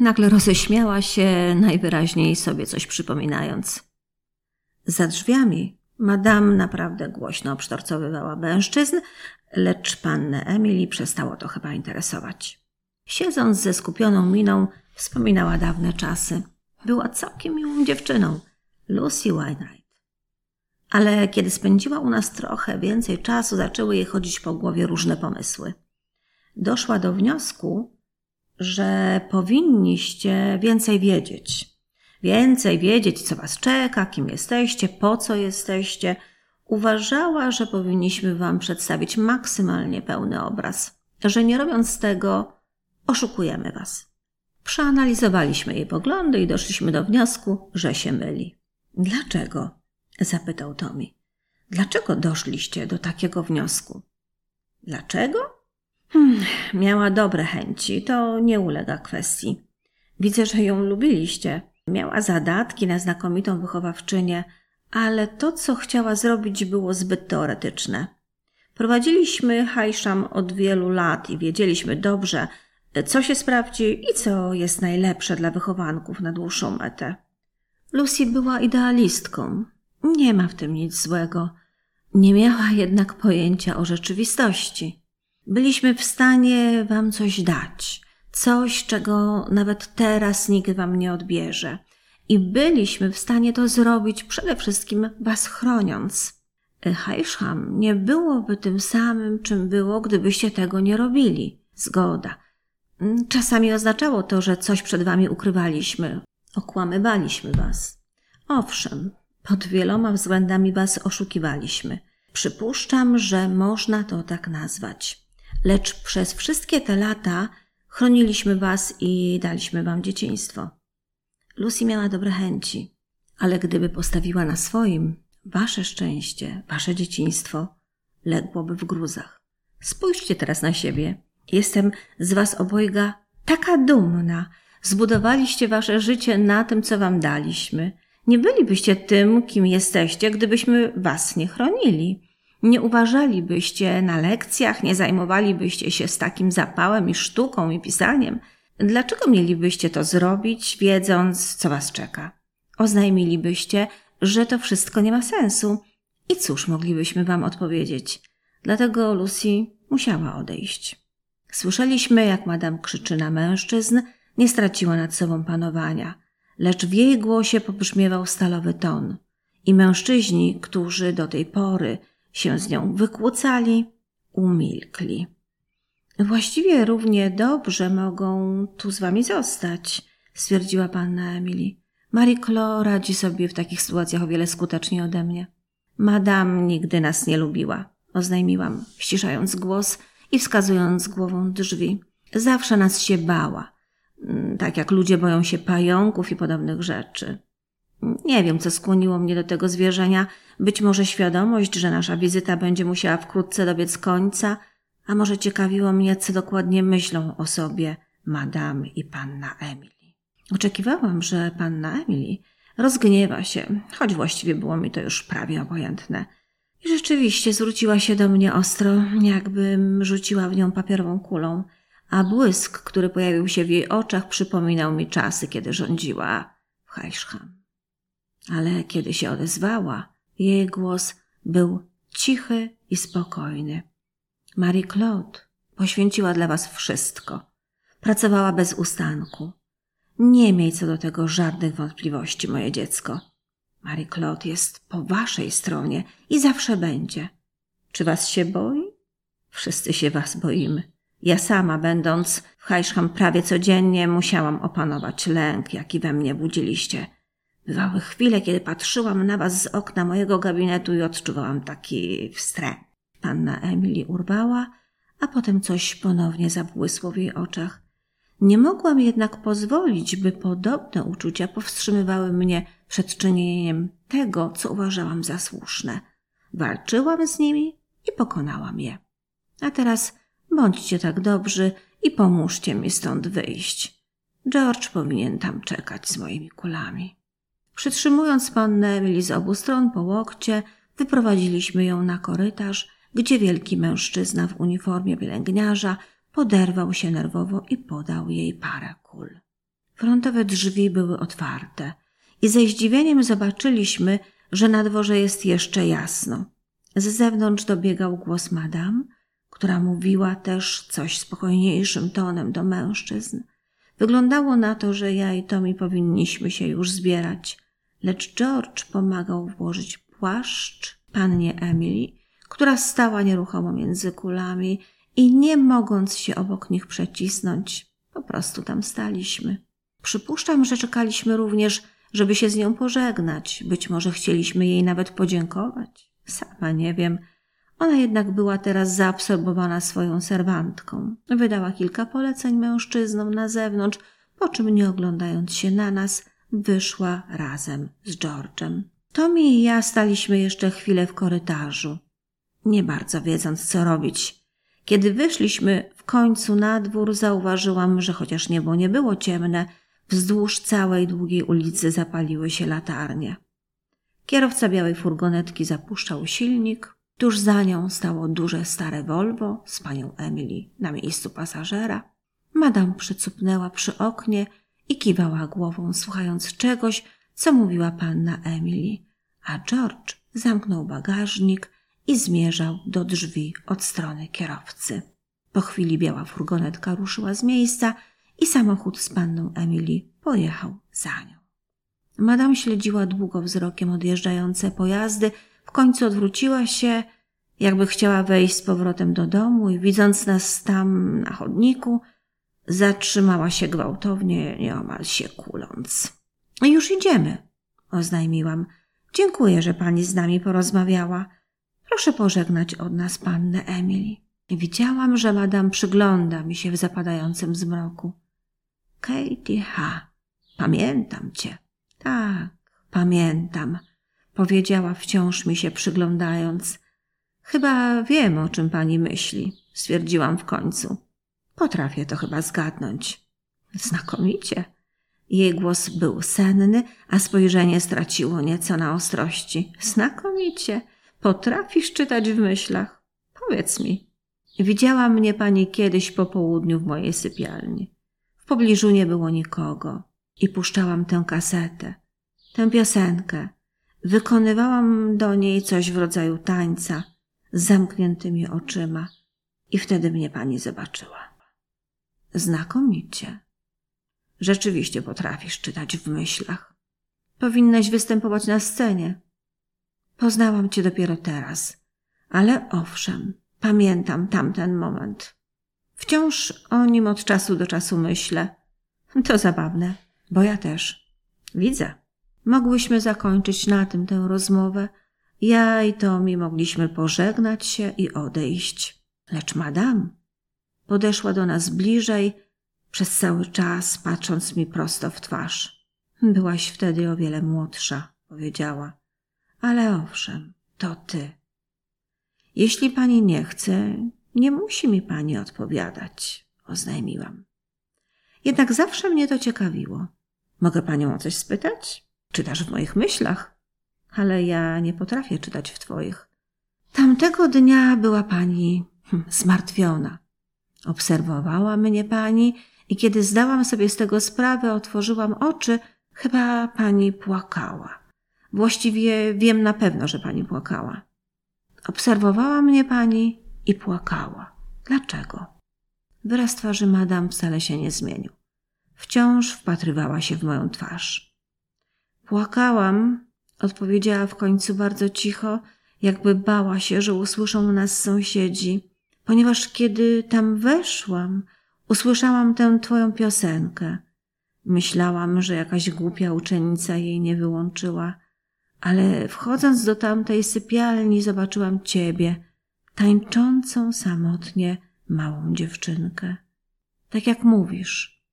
Nagle roześmiała się, najwyraźniej sobie coś przypominając. Za drzwiami madame naprawdę głośno obsztorcowywała mężczyzn, lecz pannę Emily przestało to chyba interesować. Siedząc ze skupioną miną, wspominała dawne czasy. Była całkiem miłą dziewczyną, Lucy Wainwright. Ale kiedy spędziła u nas trochę więcej czasu, zaczęły jej chodzić po głowie różne pomysły. Doszła do wniosku, że powinniście więcej wiedzieć. Więcej wiedzieć, co was czeka, kim jesteście, po co jesteście. Uważała, że powinniśmy wam przedstawić maksymalnie pełny obraz, że nie robiąc tego, oszukujemy was. Przeanalizowaliśmy jej poglądy i doszliśmy do wniosku, że się myli. Dlaczego? zapytał Tommy. Dlaczego doszliście do takiego wniosku? Dlaczego? Hmm, miała dobre chęci, to nie ulega kwestii. Widzę, że ją lubiliście. Miała zadatki na znakomitą wychowawczynię, ale to, co chciała zrobić, było zbyt teoretyczne. Prowadziliśmy Hajszam od wielu lat i wiedzieliśmy dobrze, co się sprawdzi i co jest najlepsze dla wychowanków na dłuższą metę. Lucy była idealistką. Nie ma w tym nic złego. Nie miała jednak pojęcia o rzeczywistości. Byliśmy w stanie wam coś dać, coś, czego nawet teraz nikt wam nie odbierze. I byliśmy w stanie to zrobić przede wszystkim was chroniąc. Hajszam nie byłoby tym samym, czym było, gdybyście tego nie robili. Zgoda. Czasami oznaczało to, że coś przed wami ukrywaliśmy, okłamywaliśmy was. Owszem, pod wieloma względami was oszukiwaliśmy. Przypuszczam, że można to tak nazwać. Lecz przez wszystkie te lata chroniliśmy was i daliśmy wam dzieciństwo. Lucy miała dobre chęci, ale gdyby postawiła na swoim, wasze szczęście, wasze dzieciństwo ległoby w gruzach. Spójrzcie teraz na siebie. Jestem z was obojga taka dumna. Zbudowaliście wasze życie na tym, co wam daliśmy. Nie bylibyście tym, kim jesteście, gdybyśmy was nie chronili. Nie uważalibyście na lekcjach, nie zajmowalibyście się z takim zapałem i sztuką i pisaniem. Dlaczego mielibyście to zrobić, wiedząc, co was czeka? Oznajmilibyście, że to wszystko nie ma sensu. I cóż moglibyśmy wam odpowiedzieć? Dlatego Lucy musiała odejść. Słyszeliśmy, jak madam krzyczy na mężczyzn, nie straciła nad sobą panowania, lecz w jej głosie pobrzmiewał stalowy ton. I mężczyźni, którzy do tej pory się z nią wykłócali, umilkli. Właściwie równie dobrze mogą tu z wami zostać, stwierdziła panna Emily. Marie Claude radzi sobie w takich sytuacjach o wiele skuteczniej ode mnie. Madame nigdy nas nie lubiła, oznajmiłam, ściszając głos i wskazując głową drzwi. Zawsze nas się bała, mm, tak jak ludzie boją się pająków i podobnych rzeczy. Nie wiem, co skłoniło mnie do tego zwierzenia. Być może świadomość, że nasza wizyta będzie musiała wkrótce dobiec końca, a może ciekawiło mnie, co dokładnie myślą o sobie madame i panna Emily. Oczekiwałam, że panna Emily rozgniewa się, choć właściwie było mi to już prawie obojętne. I rzeczywiście zwróciła się do mnie ostro, jakbym rzuciła w nią papierową kulą, a błysk, który pojawił się w jej oczach, przypominał mi czasy, kiedy rządziła w Hajszcham. Ale kiedy się odezwała, jej głos był cichy i spokojny. Marie Claude poświęciła dla was wszystko. Pracowała bez ustanku. Nie miej co do tego żadnych wątpliwości, moje dziecko. Marie Claude jest po waszej stronie i zawsze będzie. Czy was się boi? Wszyscy się was boimy. Ja sama, będąc w Hajszham prawie codziennie, musiałam opanować lęk, jaki we mnie budziliście. Bywały chwile, kiedy patrzyłam na was z okna mojego gabinetu i odczuwałam taki wstręt. Panna Emily urwała, a potem coś ponownie zabłysło w jej oczach. Nie mogłam jednak pozwolić, by podobne uczucia powstrzymywały mnie przed czynieniem tego, co uważałam za słuszne. Walczyłam z nimi i pokonałam je. A teraz bądźcie tak dobrzy i pomóżcie mi stąd wyjść. George powinien tam czekać z moimi kulami. Przytrzymując pannę Emily z obu stron po łokcie, wyprowadziliśmy ją na korytarz, gdzie wielki mężczyzna w uniformie pielęgniarza poderwał się nerwowo i podał jej parę kul. Frontowe drzwi były otwarte i ze zdziwieniem zobaczyliśmy, że na dworze jest jeszcze jasno. Z zewnątrz dobiegał głos madam, która mówiła też coś spokojniejszym tonem do mężczyzn. Wyglądało na to, że ja i Tomi powinniśmy się już zbierać, lecz George pomagał włożyć płaszcz pannie Emily, która stała nieruchomo między kulami i nie mogąc się obok nich przecisnąć, po prostu tam staliśmy. Przypuszczam, że czekaliśmy również, żeby się z nią pożegnać. Być może chcieliśmy jej nawet podziękować. Sama nie wiem. Ona jednak była teraz zaabsorbowana swoją serwantką. Wydała kilka poleceń mężczyznom na zewnątrz, po czym nie oglądając się na nas, wyszła razem z George'em. Tommy i ja staliśmy jeszcze chwilę w korytarzu, nie bardzo wiedząc, co robić. Kiedy wyszliśmy w końcu na dwór, zauważyłam, że chociaż niebo nie było ciemne, wzdłuż całej długiej ulicy zapaliły się latarnie. Kierowca białej furgonetki zapuszczał silnik. Tuż za nią stało duże stare Volvo z panią Emily na miejscu pasażera. Madam przycupnęła przy oknie i kiwała głową, słuchając czegoś, co mówiła panna Emily, a George zamknął bagażnik i zmierzał do drzwi od strony kierowcy. Po chwili biała furgonetka ruszyła z miejsca i samochód z panną Emily pojechał za nią. Madam śledziła długo wzrokiem odjeżdżające pojazdy, w końcu odwróciła się, jakby chciała wejść z powrotem do domu i widząc nas tam na chodniku, zatrzymała się gwałtownie, nieomal się kuląc. Już idziemy, oznajmiłam. Dziękuję, że pani z nami porozmawiała. Proszę pożegnać od nas pannę Emily. Widziałam, że madam przygląda mi się w zapadającym zmroku. Katie H. Pamiętam cię. Tak, pamiętam, powiedziała wciąż mi się przyglądając. Chyba wiem, o czym pani myśli, stwierdziłam w końcu. Potrafię to chyba zgadnąć. Znakomicie. Jej głos był senny, a spojrzenie straciło nieco na ostrości. Znakomicie. Potrafisz czytać w myślach. Powiedz mi. Widziała mnie pani kiedyś po południu w mojej sypialni. W pobliżu nie było nikogo i puszczałam tę kasetę, tę piosenkę. Wykonywałam do niej coś w rodzaju tańca z zamkniętymi oczyma i wtedy mnie pani zobaczyła. Znakomicie. Rzeczywiście potrafisz czytać w myślach. Powinnaś występować na scenie. Poznałam cię dopiero teraz, ale owszem, pamiętam tamten moment. Wciąż o nim od czasu do czasu myślę. To zabawne, bo ja też. Widzę. Mogłyśmy zakończyć na tym tę rozmowę. Ja i Tomi mogliśmy pożegnać się i odejść. Lecz madam podeszła do nas bliżej, przez cały czas patrząc mi prosto w twarz. Byłaś wtedy o wiele młodsza, powiedziała. Ale owszem, to ty. Jeśli pani nie chce, nie musi mi pani odpowiadać, oznajmiłam. Jednak zawsze mnie to ciekawiło. Mogę panią o coś spytać? Czytasz w moich myślach? Ale ja nie potrafię czytać w twoich. Tamtego dnia była pani hm, zmartwiona. Obserwowała mnie pani i kiedy zdałam sobie z tego sprawę, otworzyłam oczy, chyba pani płakała. Właściwie wiem na pewno, że pani płakała. Obserwowała mnie pani i płakała. Dlaczego? Wyraz twarzy madam wcale się nie zmienił. Wciąż wpatrywała się w moją twarz. Płakałam, odpowiedziała w końcu bardzo cicho, jakby bała się, że usłyszą nas sąsiedzi, ponieważ kiedy tam weszłam, usłyszałam tę twoją piosenkę. Myślałam, że jakaś głupia uczennica jej nie wyłączyła, ale wchodząc do tamtej sypialni zobaczyłam ciebie, tańczącą samotnie małą dziewczynkę. Tak jak mówisz,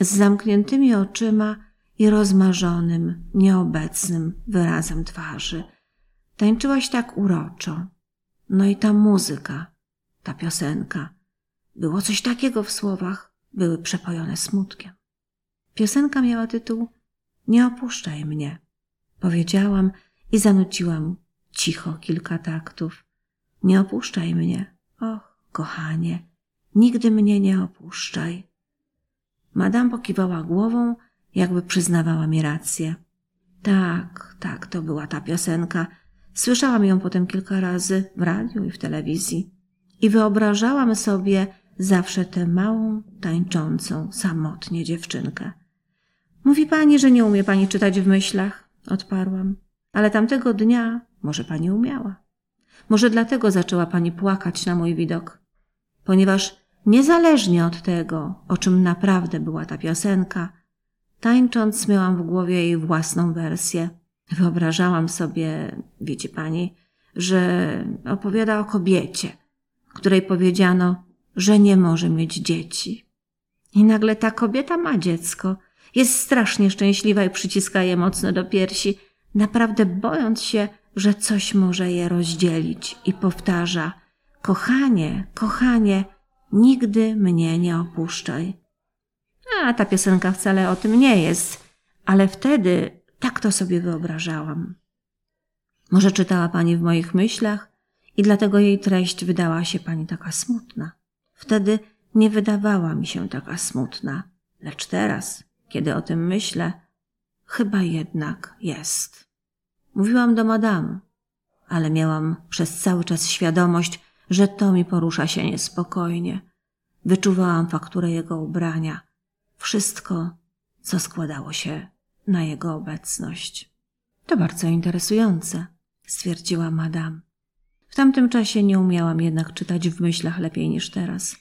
z zamkniętymi oczyma i rozmarzonym, nieobecnym wyrazem twarzy. Tańczyłaś tak uroczo. No i ta muzyka, ta piosenka. Było coś takiego w słowach, były przepojone smutkiem. Piosenka miała tytuł Nie opuszczaj mnie. Powiedziałam i zanuciłam cicho kilka taktów. Nie opuszczaj mnie. Och, kochanie, nigdy mnie nie opuszczaj. Madame pokiwała głową jakby przyznawała mi rację. Tak, tak, to była ta piosenka. Słyszałam ją potem kilka razy w radiu i w telewizji i wyobrażałam sobie zawsze tę małą, tańczącą, samotnie dziewczynkę. Mówi pani, że nie umie pani czytać w myślach, odparłam, ale tamtego dnia może pani umiała. Może dlatego zaczęła pani płakać na mój widok, ponieważ niezależnie od tego, o czym naprawdę była ta piosenka, tańcząc miałam w głowie jej własną wersję. Wyobrażałam sobie, wiecie pani, że opowiada o kobiecie, której powiedziano, że nie może mieć dzieci. I nagle ta kobieta ma dziecko, jest strasznie szczęśliwa i przyciska je mocno do piersi, naprawdę bojąc się, że coś może je rozdzielić i powtarza: Kochanie, kochanie, nigdy mnie nie opuszczaj. A ta piosenka wcale o tym nie jest, ale wtedy tak to sobie wyobrażałam. Może czytała pani w moich myślach i dlatego jej treść wydała się pani taka smutna. Wtedy nie wydawała mi się taka smutna, lecz teraz, kiedy o tym myślę, chyba jednak jest. Mówiłam do madame, ale miałam przez cały czas świadomość, że to mi porusza się niespokojnie. Wyczuwałam fakturę jego ubrania, wszystko, co składało się na jego obecność. To bardzo interesujące, stwierdziła madame. W tamtym czasie nie umiałam jednak czytać w myślach lepiej niż teraz.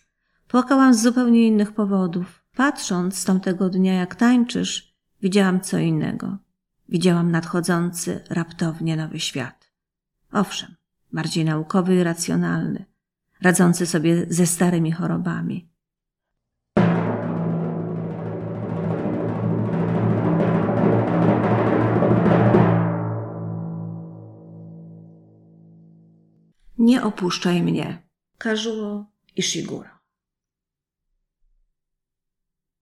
Płakałam z zupełnie innych powodów. Patrząc z tamtego dnia, jak tańczysz, widziałam co innego. Widziałam nadchodzący raptownie nowy świat. Owszem, bardziej naukowy i racjonalny, radzący sobie ze starymi chorobami. Nie opuszczaj mnie. Kazuo Ishiguro.